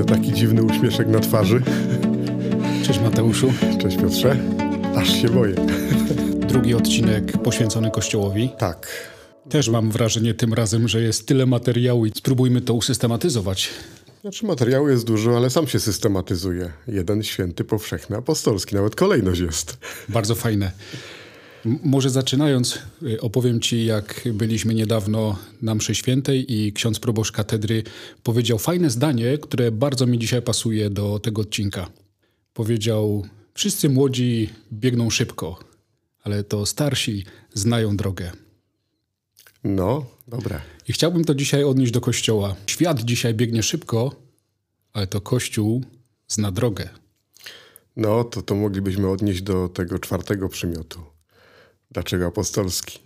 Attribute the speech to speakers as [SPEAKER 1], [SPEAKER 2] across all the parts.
[SPEAKER 1] widzę taki dziwny uśmieszek na twarzy.
[SPEAKER 2] Cześć Mateuszu.
[SPEAKER 1] Cześć Piotrze. Aż się boję.
[SPEAKER 2] Drugi odcinek poświęcony Kościołowi.
[SPEAKER 1] Tak.
[SPEAKER 2] Też mam wrażenie tym razem, że jest tyle materiału i spróbujmy to usystematyzować.
[SPEAKER 1] Znaczy materiału jest dużo, ale sam się systematyzuje. Jeden święty, powszechny, apostolski. Nawet kolejność jest.
[SPEAKER 2] Bardzo fajne. Może zaczynając, y, opowiem Ci, jak byliśmy niedawno na mszy świętej i ksiądz proboszcz katedry powiedział fajne zdanie, które bardzo mi dzisiaj pasuje do tego odcinka. Powiedział, wszyscy młodzi biegną szybko, ale to starsi znają drogę.
[SPEAKER 1] No, dobra.
[SPEAKER 2] I chciałbym to dzisiaj odnieść do Kościoła. Świat dzisiaj biegnie szybko, ale to Kościół zna drogę.
[SPEAKER 1] No, to to moglibyśmy odnieść do tego czwartego przymiotu. Dlaczego apostolski?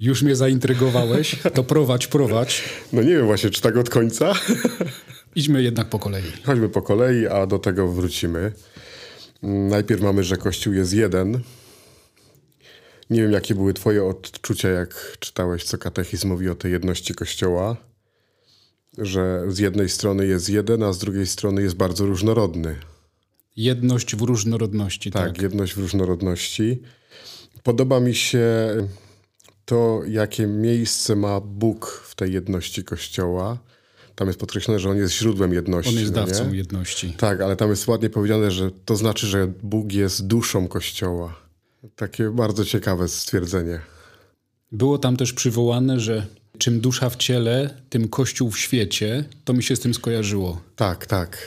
[SPEAKER 2] Już mnie zaintrygowałeś, to prowadź, prowadź.
[SPEAKER 1] No nie wiem właśnie, czy tak od końca?
[SPEAKER 2] Idźmy jednak po kolei.
[SPEAKER 1] Chodźmy po kolei, a do tego wrócimy. Najpierw mamy, że Kościół jest jeden. Nie wiem, jakie były twoje odczucia, jak czytałeś, co katechizm mówi o tej jedności Kościoła. Że z jednej strony jest jeden, a z drugiej strony jest bardzo różnorodny.
[SPEAKER 2] Jedność w różnorodności, tak.
[SPEAKER 1] Tak, jedność w różnorodności. Podoba mi się to, jakie miejsce ma Bóg w tej jedności Kościoła. Tam jest podkreślone, że On jest źródłem jedności.
[SPEAKER 2] On jest
[SPEAKER 1] no nie?
[SPEAKER 2] dawcą jedności.
[SPEAKER 1] Tak, ale tam jest ładnie powiedziane, że to znaczy, że Bóg jest duszą Kościoła. Takie bardzo ciekawe stwierdzenie.
[SPEAKER 2] Było tam też przywołane, że czym dusza w ciele, tym Kościół w świecie. To mi się z tym skojarzyło.
[SPEAKER 1] Tak, tak.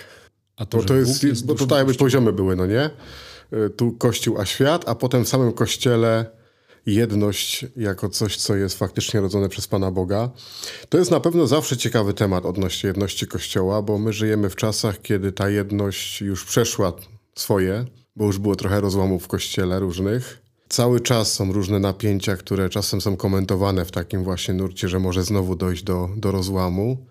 [SPEAKER 2] A to,
[SPEAKER 1] Bo to jest,
[SPEAKER 2] jest
[SPEAKER 1] bo to tak jakby poziomy były, no nie? Y, Tu Kościół, a świat, a potem w samym Kościele jedność jako coś, co jest faktycznie rodzone przez Pana Boga. To jest na pewno zawsze ciekawy temat odnośnie jedności Kościoła, bo my żyjemy w czasach, kiedy ta jedność już przeszła swoje, bo już było trochę rozłamów w Kościele różnych. Cały czas są różne napięcia, które czasem są komentowane w takim właśnie nurcie, że może znowu dojść do, do rozłamu.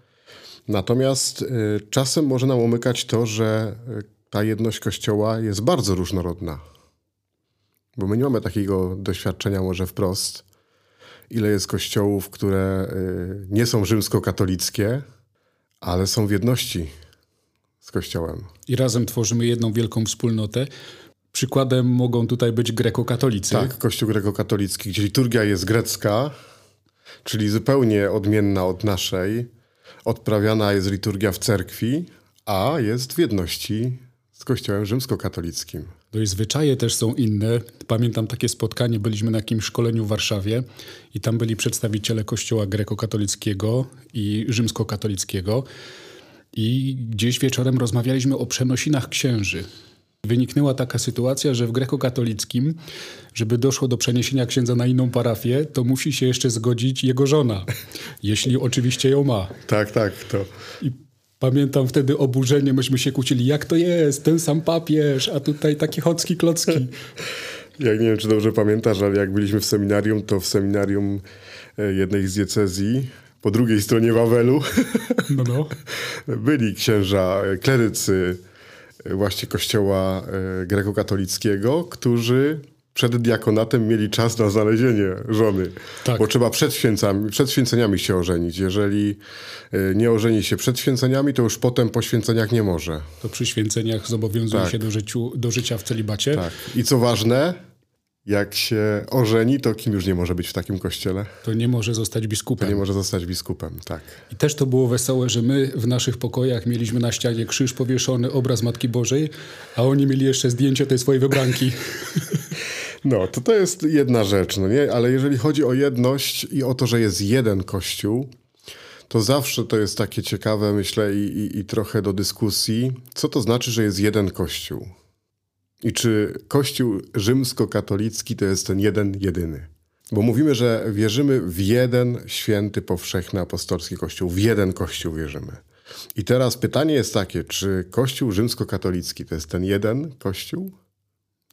[SPEAKER 1] Natomiast y, czasem może nam umykać to, że y, ta jedność Kościoła jest bardzo różnorodna. Bo my nie mamy takiego doświadczenia może wprost, ile jest kościołów, które y, nie są rzymskokatolickie, ale są w jedności z Kościołem.
[SPEAKER 2] I razem tworzymy jedną wielką wspólnotę. Przykładem mogą tutaj być grekokatolicy.
[SPEAKER 1] Tak, Kościół grekokatolicki, gdzie liturgia jest grecka, czyli zupełnie odmienna od naszej. Odprawiana jest liturgia w cerkwi, a jest w jedności z Kościołem rzymskokatolickim.
[SPEAKER 2] No i zwyczaje też są inne. Pamiętam takie spotkanie, byliśmy na jakimś szkoleniu w Warszawie i tam byli przedstawiciele kościoła grekokatolickiego i rzymskokatolickiego i gdzieś wieczorem rozmawialiśmy o przenosinach księży. Wyniknęła taka sytuacja, że w grekokatolickim, żeby doszło do przeniesienia księdza na inną parafię, to musi się jeszcze zgodzić jego żona, jeśli oczywiście ją ma.
[SPEAKER 1] Tak, tak, to
[SPEAKER 2] I pamiętam wtedy oburzenie, myśmy się kłócili, jak to jest, ten sam papież, a tutaj takie chocki klocki.
[SPEAKER 1] Jak nie wiem, czy dobrze pamiętasz, ale jak byliśmy w seminarium, to w seminarium e, jednej z diecezji, po drugiej stronie Wawelu,
[SPEAKER 2] No, no.
[SPEAKER 1] byli księża, e, klerycy e, właśnie kościoła grekokatolickiego, którzy przed diakonatem mieli czas na znalezienie żony.
[SPEAKER 2] Tak.
[SPEAKER 1] Bo trzeba przed, święcami, przed święceniami się ożenić. Jeżeli e, nie ożeni się przed święceniami, to już potem po święceniach nie może.
[SPEAKER 2] To przy święceniach zobowiązuje
[SPEAKER 1] Tak.
[SPEAKER 2] się do, życiu, do życia w celibacie.
[SPEAKER 1] Tak. I co ważne, jak się ożeni, to kim już nie może być w takim kościele?
[SPEAKER 2] To nie może zostać biskupem.
[SPEAKER 1] Nie może zostać biskupem, tak.
[SPEAKER 2] I też to było wesołe, że my w naszych pokojach mieliśmy na ścianie krzyż powieszony, obraz Matki Bożej, a oni mieli jeszcze zdjęcie tej swojej wybranki.
[SPEAKER 1] No, to to jest jedna rzecz, no nie? Ale jeżeli chodzi o jedność i o to, że jest jeden kościół, to zawsze to jest takie ciekawe, myślę, i, i, i trochę do dyskusji, co to znaczy, że jest jeden kościół? I czy kościół rzymskokatolicki to jest ten jeden, jedyny? Bo mówimy, że wierzymy w jeden święty, powszechny, apostolski kościół. W jeden kościół wierzymy. I teraz pytanie jest takie, czy kościół rzymskokatolicki to jest ten jeden kościół?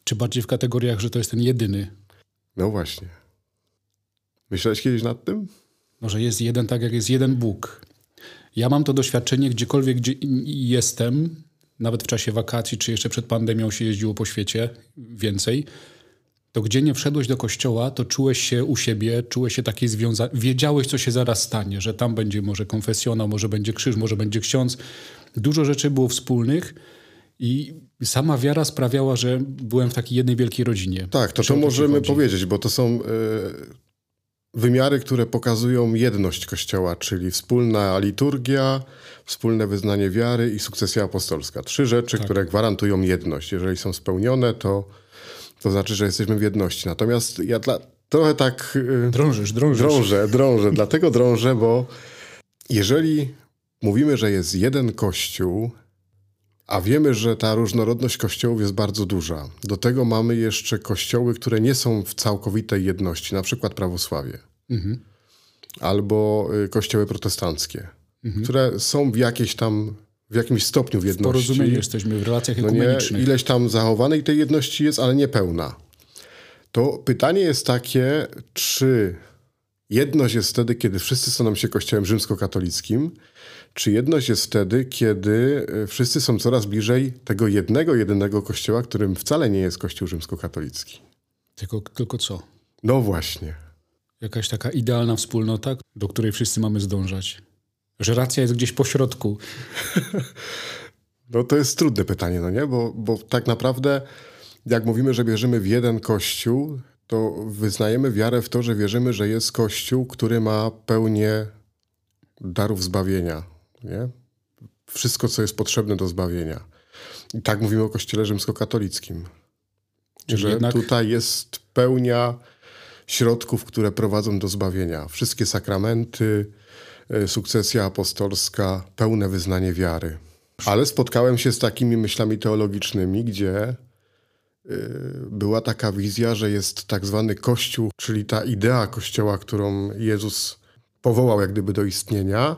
[SPEAKER 2] Czy bardziej w kategoriach, że to jest ten jedyny?
[SPEAKER 1] No właśnie. Myślałeś kiedyś nad tym?
[SPEAKER 2] Może jest jeden tak, jak jest jeden Bóg. Ja mam to doświadczenie, gdziekolwiek gdzie jestem, nawet w czasie wakacji, czy jeszcze przed pandemią się jeździło po świecie więcej, to gdzie nie wszedłeś do kościoła, to czułeś się u siebie, czułeś się taki związany, wiedziałeś, co się zaraz stanie, że tam będzie może konfesjonał, może będzie krzyż, może będzie ksiądz dużo rzeczy było wspólnych i sama wiara sprawiała, że byłem w takiej jednej wielkiej rodzinie.
[SPEAKER 1] Tak, to to możemy powiedzieć, bo to są y, wymiary, które pokazują jedność Kościoła, czyli wspólna liturgia, wspólne wyznanie wiary i sukcesja apostolska. Trzy rzeczy, tak. które gwarantują jedność. Jeżeli są spełnione, to, to znaczy, że jesteśmy w jedności. Natomiast ja dla, trochę tak...
[SPEAKER 2] Y, drążysz, drążysz.
[SPEAKER 1] Drążę, drążę. dlatego drążę, bo jeżeli mówimy, że jest jeden Kościół, a wiemy, że ta różnorodność kościołów jest bardzo duża. Do tego mamy jeszcze kościoły, które nie są w całkowitej jedności, na przykład prawosławie. Mhm. Albo y, kościoły protestanckie, mhm. które są w jakiejś tam w jakimś stopniu w jedności.
[SPEAKER 2] W porozumieniu jesteśmy, w relacjach ekumenicznych.
[SPEAKER 1] No nie, ileś tam zachowanej tej jedności jest, ale nie pełna. To pytanie jest takie, czy jedność jest wtedy, kiedy wszyscy staną się kościołem rzymskokatolickim, czy jedność jest wtedy, kiedy e, wszyscy są coraz bliżej tego jednego, jedynego kościoła, którym wcale nie jest kościół rzymskokatolicki?
[SPEAKER 2] Tylko, tylko co?
[SPEAKER 1] No właśnie.
[SPEAKER 2] Jakaś taka idealna wspólnota, do której wszyscy mamy zdążać. Że racja jest gdzieś po środku.
[SPEAKER 1] no to jest trudne pytanie, no nie? Bo, bo tak naprawdę, jak mówimy, że wierzymy w jeden kościół, to wyznajemy wiarę w to, że wierzymy, że jest kościół, który ma pełnię darów zbawienia, nie? Wszystko, co jest potrzebne do zbawienia. I tak mówimy o Kościele rzymskokatolickim. Czyli że jednak... tutaj jest pełnia środków, które prowadzą do zbawienia. Wszystkie sakramenty, e, sukcesja apostolska, pełne wyznanie wiary. Ale spotkałem się z takimi myślami teologicznymi, gdzie była taka wizja, że jest tak zwany Kościół, czyli ta idea Kościoła, którą Jezus powołał jak gdyby do istnienia,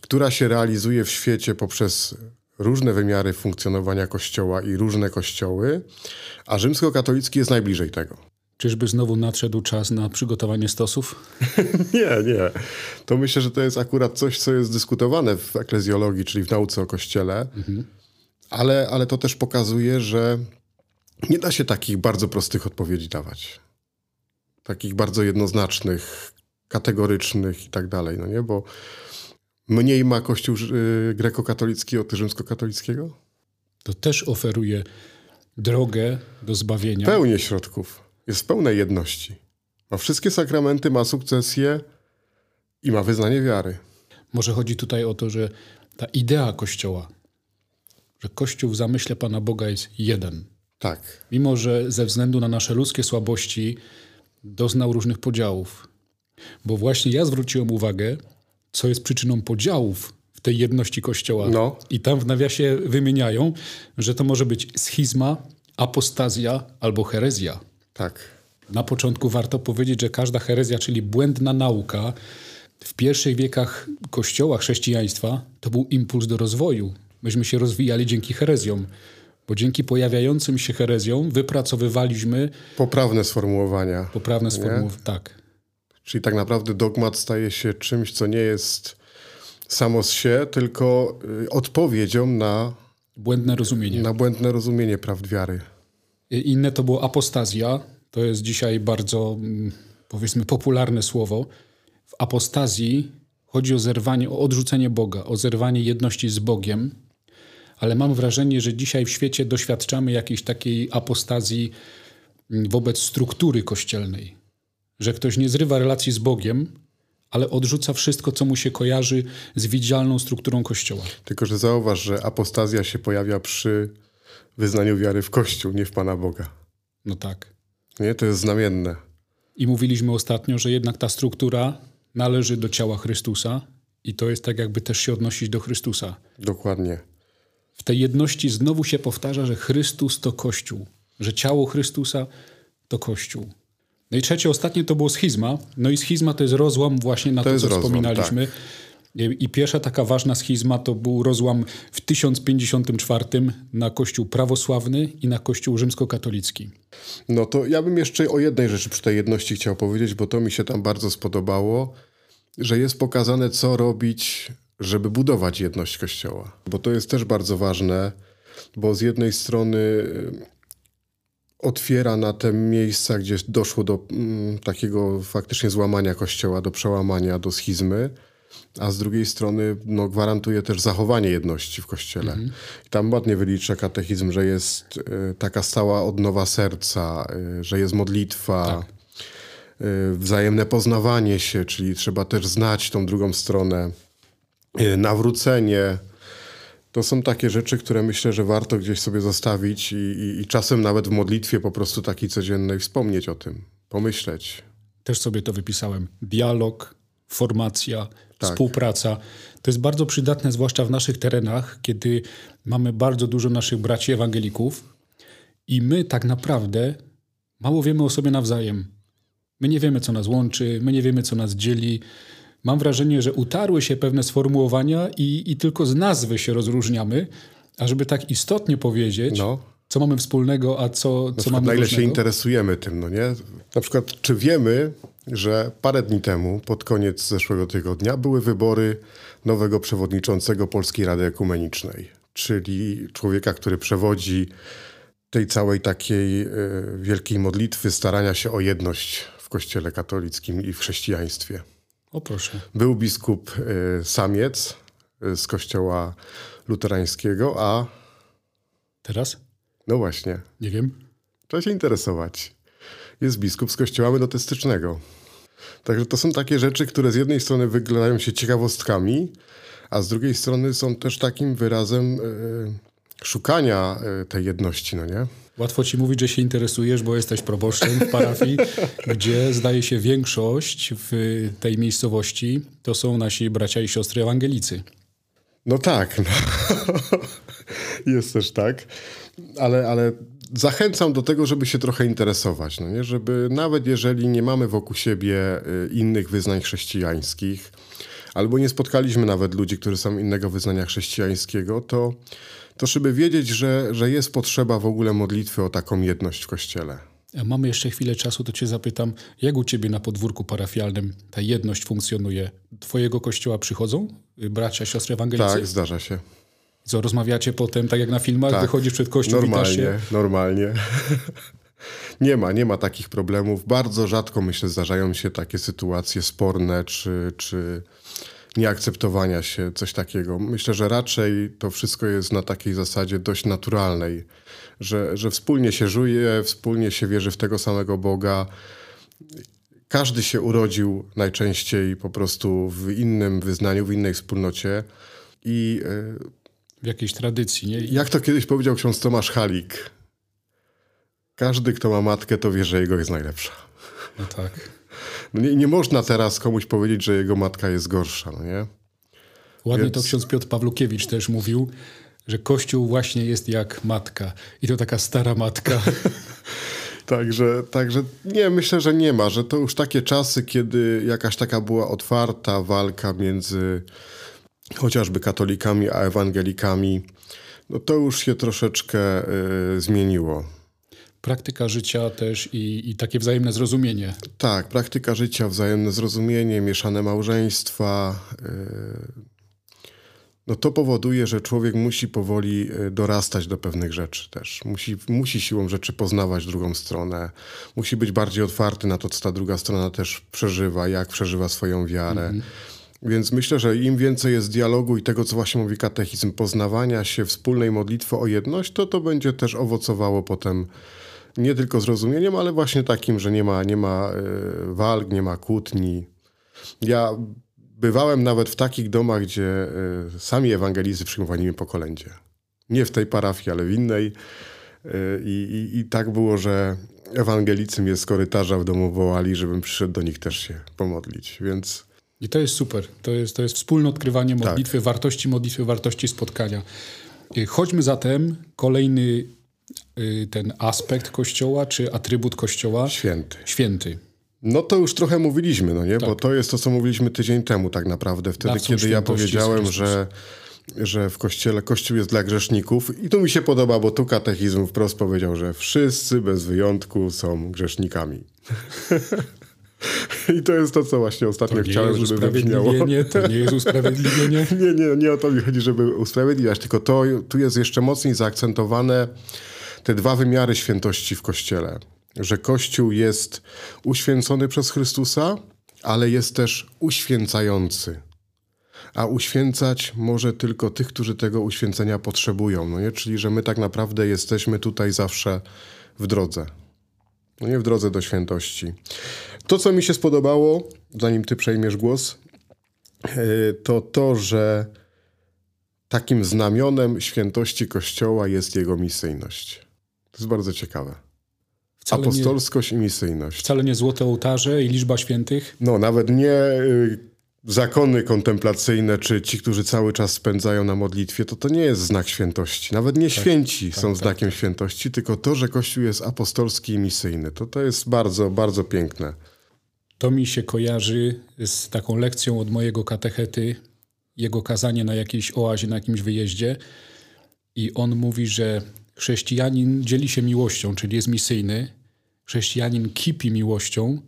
[SPEAKER 1] która się realizuje w świecie poprzez różne wymiary funkcjonowania Kościoła i różne kościoły, a rzymskokatolicki jest najbliżej tego.
[SPEAKER 2] Czyżby znowu nadszedł czas na przygotowanie stosów?
[SPEAKER 1] nie, nie. To myślę, że to jest akurat coś, co jest dyskutowane w eklezjologii, czyli w nauce o Kościele, mhm. ale, ale to też pokazuje, że nie da się takich bardzo prostych odpowiedzi dawać. Takich bardzo jednoznacznych, kategorycznych i tak dalej, no nie? Bo mniej ma Kościół y, grekokatolicki od rzymskokatolickiego?
[SPEAKER 2] To też oferuje drogę do zbawienia.
[SPEAKER 1] Pełnie środków. Jest w pełnej jedności. Ma wszystkie sakramenty, ma sukcesję i ma wyznanie wiary.
[SPEAKER 2] Może chodzi tutaj o to, że ta idea Kościoła, że Kościół w zamyśle Pana Boga jest jeden.
[SPEAKER 1] Tak.
[SPEAKER 2] Mimo, że ze względu na nasze ludzkie słabości doznał różnych podziałów. Bo właśnie ja zwróciłem uwagę, co jest przyczyną podziałów w tej jedności Kościoła. No. I tam w nawiasie wymieniają, że to może być schizma, apostazja albo herezja.
[SPEAKER 1] Tak.
[SPEAKER 2] Na początku warto powiedzieć, że każda herezja, czyli błędna nauka, w pierwszych wiekach Kościoła, chrześcijaństwa, to był impuls do rozwoju. Myśmy się rozwijali dzięki herezjom, bo dzięki pojawiającym się herezjom wypracowywaliśmy...
[SPEAKER 1] Poprawne sformułowania.
[SPEAKER 2] Poprawne sformułowania, tak.
[SPEAKER 1] Czyli tak naprawdę dogmat staje się czymś, co nie jest samo z się, tylko y, odpowiedzią na
[SPEAKER 2] błędne rozumienie.
[SPEAKER 1] Na błędne rozumienie prawd wiary.
[SPEAKER 2] Inne to było apostazja. To jest dzisiaj bardzo, mm, powiedzmy, popularne słowo. W apostazji chodzi o zerwanie, o odrzucenie Boga, o zerwanie jedności z Bogiem. Ale mam wrażenie, że dzisiaj w świecie doświadczamy jakiejś takiej apostazji mm, wobec struktury kościelnej że ktoś nie zrywa relacji z Bogiem, ale odrzuca wszystko, co mu się kojarzy z widzialną strukturą Kościoła.
[SPEAKER 1] Tylko, że zauważ, że apostazja się pojawia przy wyznaniu wiary w Kościół, nie w Pana Boga.
[SPEAKER 2] No tak.
[SPEAKER 1] Nie, to jest znamienne.
[SPEAKER 2] I mówiliśmy ostatnio, że jednak ta struktura należy do ciała Chrystusa i to jest tak, jakby też się odnosić do Chrystusa.
[SPEAKER 1] Dokładnie.
[SPEAKER 2] W tej jedności znowu się powtarza, że Chrystus to Kościół, że ciało Chrystusa to Kościół. No i trzecie, ostatnie to było schizma. No i schizma to jest rozłam właśnie na to, to co rozłam, wspominaliśmy. Tak. I pierwsza taka ważna schizma to był rozłam w 1054 na Kościół prawosławny i na Kościół rzymskokatolicki.
[SPEAKER 1] No to ja bym jeszcze o jednej rzeczy przy tej jedności chciał powiedzieć, bo to mi się tam bardzo spodobało, że jest pokazane, co robić, żeby budować jedność Kościoła. Bo to jest też bardzo ważne, bo z jednej strony otwiera na te miejsca, gdzie doszło do mm, takiego faktycznie złamania kościoła, do przełamania, do schizmy. a z drugiej strony no, gwarantuje też zachowanie jedności w Kościele. I tam ładnie wylicza katechizm, że jest y, taka stała odnowa serca, y, że jest modlitwa,
[SPEAKER 2] Tak.
[SPEAKER 1] y, wzajemne poznawanie się, czyli trzeba też znać tą drugą stronę, y, nawrócenie. To są takie rzeczy, które myślę, że warto gdzieś sobie zostawić i, i, i czasem nawet w modlitwie po prostu takiej codziennej wspomnieć o tym, pomyśleć.
[SPEAKER 2] Też sobie to wypisałem. Dialog, formacja,
[SPEAKER 1] Tak.
[SPEAKER 2] współpraca. To jest bardzo przydatne, zwłaszcza w naszych terenach, kiedy mamy bardzo dużo naszych braci ewangelików i my tak naprawdę mało wiemy o sobie nawzajem. My nie wiemy, co nas łączy, my nie wiemy, co nas dzieli. Mam wrażenie, że utarły się pewne sformułowania i, i tylko z nazwy się rozróżniamy, a żeby tak istotnie powiedzieć,
[SPEAKER 1] No.
[SPEAKER 2] co mamy wspólnego, a co, co
[SPEAKER 1] Na przykład,
[SPEAKER 2] mamy
[SPEAKER 1] na ile się interesujemy tym, no nie? Na przykład, czy wiemy, że parę dni temu, pod koniec zeszłego tygodnia, były wybory nowego przewodniczącego Polskiej Rady Ekumenicznej, czyli człowieka, który przewodzi tej całej takiej e, wielkiej modlitwy, starania się o jedność w Kościele katolickim i w chrześcijaństwie.
[SPEAKER 2] O proszę.
[SPEAKER 1] Był biskup e, Samiec e, z Kościoła Luterańskiego, a
[SPEAKER 2] Teraz?
[SPEAKER 1] no właśnie,
[SPEAKER 2] Nie wiem.
[SPEAKER 1] Trzeba się interesować. Jest biskup z kościoła metodystycznego. Także to są takie rzeczy, które z jednej strony wyglądają się ciekawostkami, a z drugiej strony są też takim wyrazem e, szukania e, tej jedności, no nie?
[SPEAKER 2] Łatwo ci mówić, że się interesujesz, bo jesteś proboszczem w parafii, gdzie zdaje się większość w tej miejscowości to są nasi bracia i siostry ewangelicy.
[SPEAKER 1] No tak, no. jest też tak, ale, ale zachęcam do tego, żeby się trochę interesować, no nie? żeby nawet jeżeli nie mamy wokół siebie y, innych wyznań chrześcijańskich, albo nie spotkaliśmy nawet ludzi, którzy są innego wyznania chrześcijańskiego, to, to żeby wiedzieć, że, że jest potrzeba w ogóle modlitwy o taką jedność w Kościele.
[SPEAKER 2] A Mamy jeszcze chwilę czasu, to cię zapytam, jak u ciebie na podwórku parafialnym ta jedność funkcjonuje? Twojego kościoła przychodzą y, bracia, siostry ewangelicy?
[SPEAKER 1] Tak, zdarza się.
[SPEAKER 2] Co, rozmawiacie potem, tak jak na filmach,
[SPEAKER 1] Tak.
[SPEAKER 2] wychodzisz przed kościół, witasz
[SPEAKER 1] Normalnie,
[SPEAKER 2] się?
[SPEAKER 1] normalnie. nie ma, nie ma takich problemów. Bardzo rzadko, myślę, zdarzają się takie sytuacje sporne, czy, czy nieakceptowania się, coś takiego. Myślę, że raczej to wszystko jest na takiej zasadzie dość naturalnej, że, że wspólnie się żyje, wspólnie się wierzy w tego samego Boga. Każdy się urodził najczęściej po prostu w innym wyznaniu, w innej wspólnocie i e,
[SPEAKER 2] W jakiejś tradycji, nie?
[SPEAKER 1] jak to kiedyś powiedział ksiądz Tomasz Halik, każdy, kto ma matkę, to wie, że jego jest najlepsza.
[SPEAKER 2] No tak.
[SPEAKER 1] No nie, nie można teraz komuś powiedzieć, że jego matka jest gorsza, no nie?
[SPEAKER 2] Ładnie
[SPEAKER 1] Więc-
[SPEAKER 2] to ksiądz Piotr Pawlukiewicz też mówił, że Kościół właśnie jest jak matka. I to taka stara matka.
[SPEAKER 1] Także, także nie, myślę, że nie ma, że to już takie czasy, kiedy jakaś taka była otwarta walka między chociażby katolikami a ewangelikami, no to już się troszeczkę y, zmieniło.
[SPEAKER 2] Praktyka życia też i, i takie wzajemne zrozumienie.
[SPEAKER 1] Tak, praktyka życia, wzajemne zrozumienie, mieszane małżeństwa. yy, No to powoduje, że człowiek musi powoli yy, dorastać do pewnych rzeczy też. Musi, musi siłą rzeczy poznawać drugą stronę. Musi być bardziej otwarty na to, co ta druga strona też przeżywa, jak przeżywa swoją wiarę. Więc myślę, że im więcej jest dialogu i tego, co właśnie mówi katechizm, poznawania się, wspólnej modlitwy o jedność, to to będzie też owocowało potem nie tylko zrozumieniem, ale właśnie takim, że nie ma, nie ma y, walk, nie ma kłótni. Ja bywałem nawet w takich domach, gdzie y, sami ewangelicy przyjmowali mnie po kolędzie. Nie w tej parafii, ale w innej. Y, I, i, I tak było, że ewangelicy mnie z korytarza w domu wołali, żebym przyszedł do nich też się pomodlić. Więc
[SPEAKER 2] I to jest super. To jest, to jest wspólne odkrywanie modlitwy, wartości modlitwy, wartości spotkania. Chodźmy zatem, kolejny ten aspekt Kościoła, czy atrybut Kościoła,
[SPEAKER 1] święty.
[SPEAKER 2] święty.
[SPEAKER 1] No to już trochę mówiliśmy, no nie? Bo to jest to, co mówiliśmy tydzień temu tak naprawdę. Wtedy, kiedy ja powiedziałem, że, że w Kościele Kościół jest dla grzeszników. I tu mi się podoba, bo tu katechizm wprost powiedział, że wszyscy bez wyjątku są grzesznikami. I to jest to, co właśnie ostatnio chciałem, żeby wybrzmiało.
[SPEAKER 2] to nie jest usprawiedliwienie.
[SPEAKER 1] Nie, nie, nie o to mi chodzi, żeby usprawiedliwiać, tylko to, tu jest jeszcze mocniej zaakcentowane te dwa wymiary świętości w Kościele. Że Kościół jest uświęcony przez Chrystusa, ale jest też uświęcający. a uświęcać może tylko tych, którzy tego uświęcenia potrzebują. No nie? Czyli, że my tak naprawdę jesteśmy tutaj zawsze w drodze. No nie w drodze do świętości. To, co mi się spodobało, zanim ty przejmiesz głos, yy, to to, że takim znamionem świętości Kościoła jest jego misyjność. To jest bardzo ciekawe. Wcale Apostolskość nie, i misyjność.
[SPEAKER 2] Wcale nie złote ołtarze i liczba świętych?
[SPEAKER 1] No, nawet nie y, zakony kontemplacyjne, czy ci, którzy cały czas spędzają na modlitwie, to to nie jest znak świętości. Nawet nie tak, święci tak, są tak, znakiem tak. świętości, tylko to, że Kościół jest apostolski i misyjny. To to jest bardzo, bardzo piękne.
[SPEAKER 2] To mi się kojarzy z taką lekcją od mojego katechety, jego kazanie na jakiejś oazie, na jakimś wyjeździe. I on mówi, że chrześcijanin dzieli się miłością, czyli jest misyjny. Chrześcijanin kipi miłością.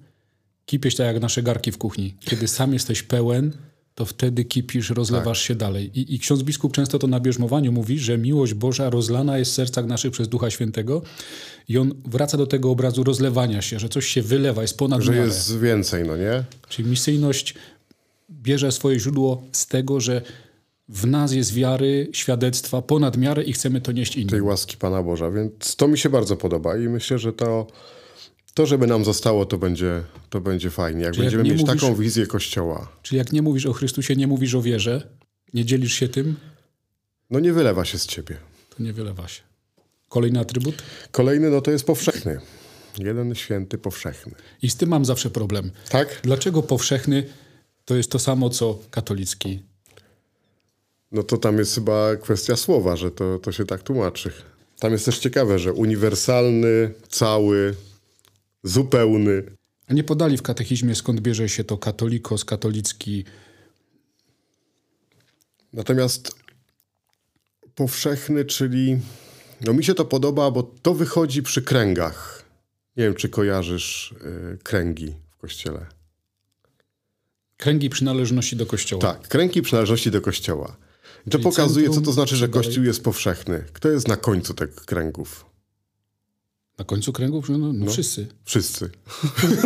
[SPEAKER 2] Kipiesz tak jak nasze garki w kuchni. Kiedy sam jesteś pełen, to wtedy kipisz, rozlewasz tak. się dalej. I, I ksiądz biskup często to na bierzmowaniu mówi, że miłość Boża rozlana jest w sercach naszych przez Ducha Świętego i on wraca do tego obrazu rozlewania się, że coś się wylewa, jest ponad
[SPEAKER 1] Że miarę. jest więcej, no nie?
[SPEAKER 2] Czyli misyjność bierze swoje źródło z tego, że w nas jest wiary, świadectwa ponad miarę i chcemy to nieść innym.
[SPEAKER 1] Tej łaski Pana Boża, więc to mi się bardzo podoba i myślę, że to, to żeby nam zostało, to będzie, to będzie fajnie. Jak czyli będziemy jak mieć mówisz, taką wizję Kościoła.
[SPEAKER 2] Czyli jak nie mówisz o Chrystusie, nie mówisz o wierze, nie dzielisz się tym?
[SPEAKER 1] No nie wylewa się z ciebie.
[SPEAKER 2] To nie wylewa się. Kolejny atrybut?
[SPEAKER 1] Kolejny, no to jest powszechny. Jeden święty powszechny.
[SPEAKER 2] I z tym mam zawsze problem.
[SPEAKER 1] Tak?
[SPEAKER 2] Dlaczego powszechny to jest to samo, co katolicki?
[SPEAKER 1] No to tam jest chyba kwestia słowa, że to, to się tak tłumaczy. Tam jest też ciekawe, że uniwersalny, cały, zupełny.
[SPEAKER 2] A nie podali w katechizmie, skąd bierze się to katolikos, katolicki.
[SPEAKER 1] Natomiast powszechny, czyli no mi się to podoba, bo to wychodzi przy kręgach. Nie wiem, czy kojarzysz y, kręgi w kościele.
[SPEAKER 2] Kręgi przynależności do kościoła.
[SPEAKER 1] Tak, kręgi przynależności do kościoła. To pokazuje, co to znaczy, że kościół jest powszechny. Kto jest na końcu tych kręgów?
[SPEAKER 2] Na końcu kręgów? No, no, no wszyscy.
[SPEAKER 1] Wszyscy.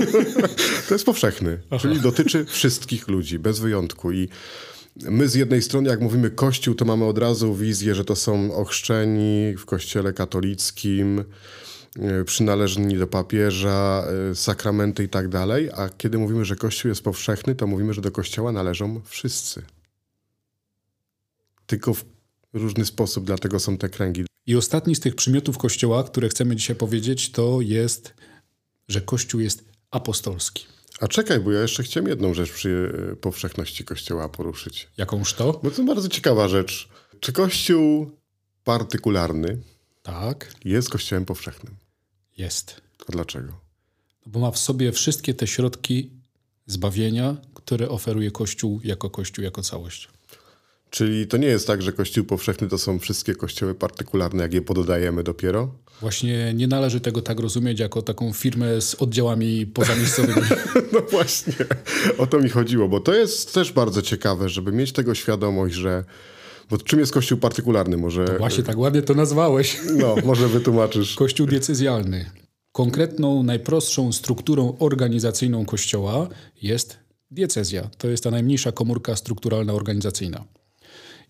[SPEAKER 1] to jest powszechny, Aha. czyli dotyczy wszystkich ludzi, bez wyjątku. I my z jednej strony, jak mówimy Kościół, to mamy od razu wizję, że to są ochrzczeni w kościele katolickim, e, przynależni do papieża, e, sakramenty i tak dalej. A kiedy mówimy, że Kościół jest powszechny, to mówimy, że do Kościoła należą wszyscy. Tylko w różny sposób, dlatego są te kręgi.
[SPEAKER 2] I ostatni z tych przymiotów Kościoła, które chcemy dzisiaj powiedzieć, to jest, że Kościół jest apostolski.
[SPEAKER 1] A czekaj, bo ja jeszcze chciałem jedną rzecz przy e, powszechności Kościoła poruszyć.
[SPEAKER 2] Jakąż to?
[SPEAKER 1] Bo to bardzo ciekawa rzecz. Czy Kościół partykularny
[SPEAKER 2] tak.
[SPEAKER 1] jest Kościołem powszechnym?
[SPEAKER 2] Jest.
[SPEAKER 1] A dlaczego?
[SPEAKER 2] No bo ma w sobie wszystkie te środki zbawienia, które oferuje Kościół jako Kościół, jako całość.
[SPEAKER 1] Czyli to nie jest tak, że Kościół powszechny to są wszystkie kościoły partykularne, jak je pododajemy dopiero?
[SPEAKER 2] Właśnie nie należy tego tak rozumieć jako taką firmę z oddziałami pozamiejscowymi.
[SPEAKER 1] no właśnie, o to mi chodziło, bo to jest też bardzo ciekawe, żeby mieć tego świadomość, że bo czym jest kościół partykularny? Może...
[SPEAKER 2] To właśnie tak ładnie to nazwałeś.
[SPEAKER 1] No, może wytłumaczysz.
[SPEAKER 2] Kościół decyzjalny. Konkretną, najprostszą strukturą organizacyjną kościoła jest diecezja. To jest ta najmniejsza komórka strukturalna organizacyjna.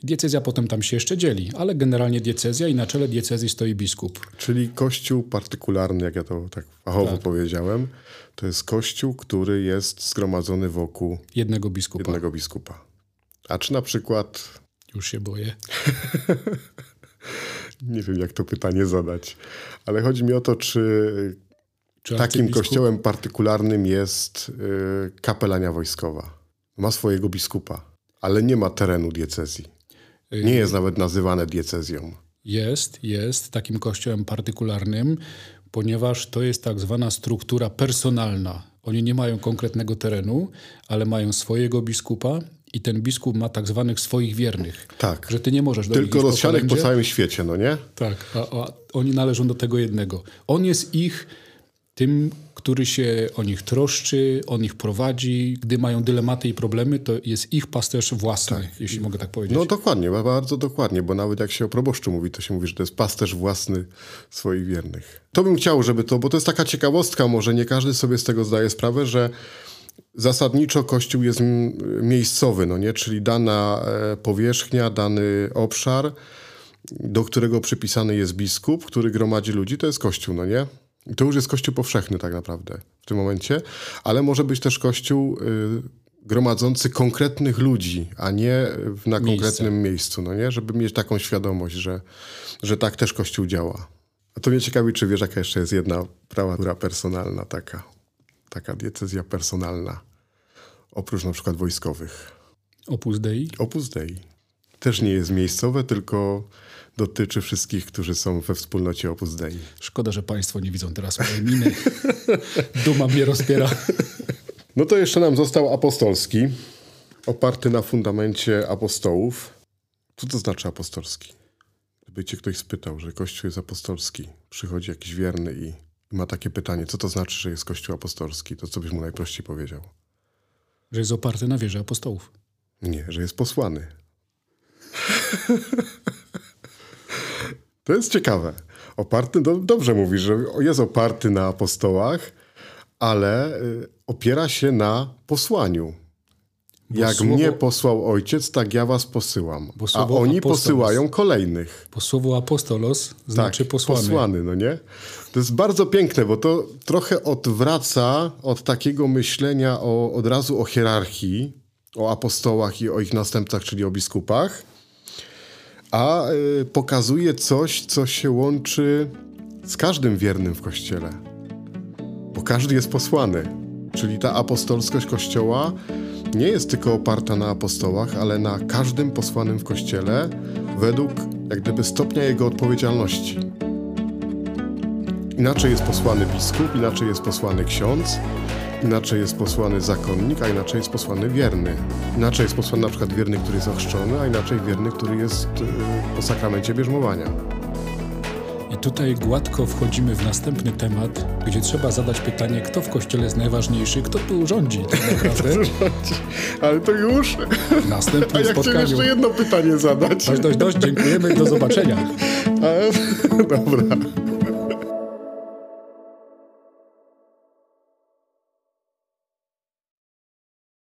[SPEAKER 2] Diecezja potem tam się jeszcze dzieli, ale generalnie diecezja i na czele diecezji stoi biskup.
[SPEAKER 1] Czyli kościół partykularny, jak ja to tak fachowo tak. powiedziałem, to jest kościół, który jest zgromadzony wokół
[SPEAKER 2] jednego biskupa.
[SPEAKER 1] jednego biskupa. A czy na przykład...
[SPEAKER 2] Już się boję.
[SPEAKER 1] Nie wiem, jak to pytanie zadać, ale chodzi mi o to, czy, czy takim kościołem partykularnym jest y, kapelania wojskowa. Ma swojego biskupa, ale nie ma terenu diecezji. Nie jest nawet nazywane diecezją.
[SPEAKER 2] Jest, jest takim kościołem partykularnym, ponieważ to jest tak zwana struktura personalna. Oni nie mają konkretnego terenu, ale mają swojego biskupa i ten biskup ma tak zwanych swoich wiernych.
[SPEAKER 1] Tak.
[SPEAKER 2] Że ty nie możesz do
[SPEAKER 1] Tylko rozsianych po, po całym świecie, no nie?
[SPEAKER 2] Tak, a, a oni należą do tego jednego. On jest ich tym, który się o nich troszczy, o nich prowadzi. Gdy mają dylematy i problemy, to jest ich pasterz własny, tak. jeśli mogę tak powiedzieć.
[SPEAKER 1] No dokładnie, bardzo dokładnie, bo nawet jak się o proboszczu mówi, to się mówi, że to jest pasterz własny swoich wiernych. To bym chciał, żeby to, bo to jest taka ciekawostka, może nie każdy sobie z tego zdaje sprawę, że zasadniczo Kościół jest miejscowy, no nie? czyli dana e, powierzchnia, dany obszar, do którego przypisany jest biskup, który gromadzi ludzi, to jest Kościół, no nie? I to już jest Kościół powszechny tak naprawdę w tym momencie, ale może być też Kościół y, gromadzący konkretnych ludzi, a nie na Miejsce. konkretnym miejscu, no nie? Żeby mieć taką świadomość, że, że tak też Kościół działa. A to mnie ciekawi, czy wiesz, jaka jeszcze jest jedna prawatura personalna taka, taka diecezja personalna, oprócz na przykład wojskowych.
[SPEAKER 2] Opus Dei?
[SPEAKER 1] Opus Dei. Też nie jest miejscowe, tylko dotyczy wszystkich, którzy są we wspólnocie Opus Dei.
[SPEAKER 2] Szkoda, że państwo nie widzą teraz mojej miny. Duma mnie rozpiera.
[SPEAKER 1] No to jeszcze nam został apostolski, oparty na fundamencie apostołów. Co to znaczy apostolski? Gdyby cię ktoś spytał, że Kościół jest apostolski, przychodzi jakiś wierny i ma takie pytanie, co to znaczy, że jest Kościół apostolski, to co byś mu najprościej powiedział?
[SPEAKER 2] Że jest oparty na wierze apostołów.
[SPEAKER 1] Nie, że jest posłany. to jest ciekawe. Oparty, do, dobrze mówisz, że jest oparty na apostołach, ale y, opiera się na posłaniu. Bo Jak słowo, mnie posłał ojciec, tak ja was posyłam. A oni apostolos, posyłają kolejnych.
[SPEAKER 2] Bo słowo apostolos znaczy tak, posłany.
[SPEAKER 1] posłany. no nie? To jest bardzo piękne, bo to trochę odwraca od takiego myślenia o, od razu o hierarchii, o apostołach i o ich następcach, czyli o biskupach, a y, pokazuje coś, co się łączy z każdym wiernym w Kościele. Bo każdy jest posłany. Czyli ta apostolskość Kościoła nie jest tylko oparta na apostołach, ale na każdym posłanym w Kościele według jak gdyby stopnia jego odpowiedzialności. Inaczej jest posłany biskup, inaczej jest posłany ksiądz, inaczej jest posłany zakonnik, a inaczej jest posłany wierny. Inaczej jest posłany na przykład wierny, który jest ochrzczony, a inaczej wierny, który jest y, po sakramencie bierzmowania.
[SPEAKER 2] I tutaj gładko wchodzimy w następny temat, gdzie trzeba zadać pytanie, kto w kościele jest najważniejszy, kto tu rządzi tak naprawdę. rządzi?
[SPEAKER 1] Ale to już?
[SPEAKER 2] W następnym A
[SPEAKER 1] ja
[SPEAKER 2] spotkaniu.
[SPEAKER 1] jeszcze jedno pytanie zadać.
[SPEAKER 2] Dość, dość, dość. Dziękujemy i do zobaczenia.
[SPEAKER 1] A, dobra.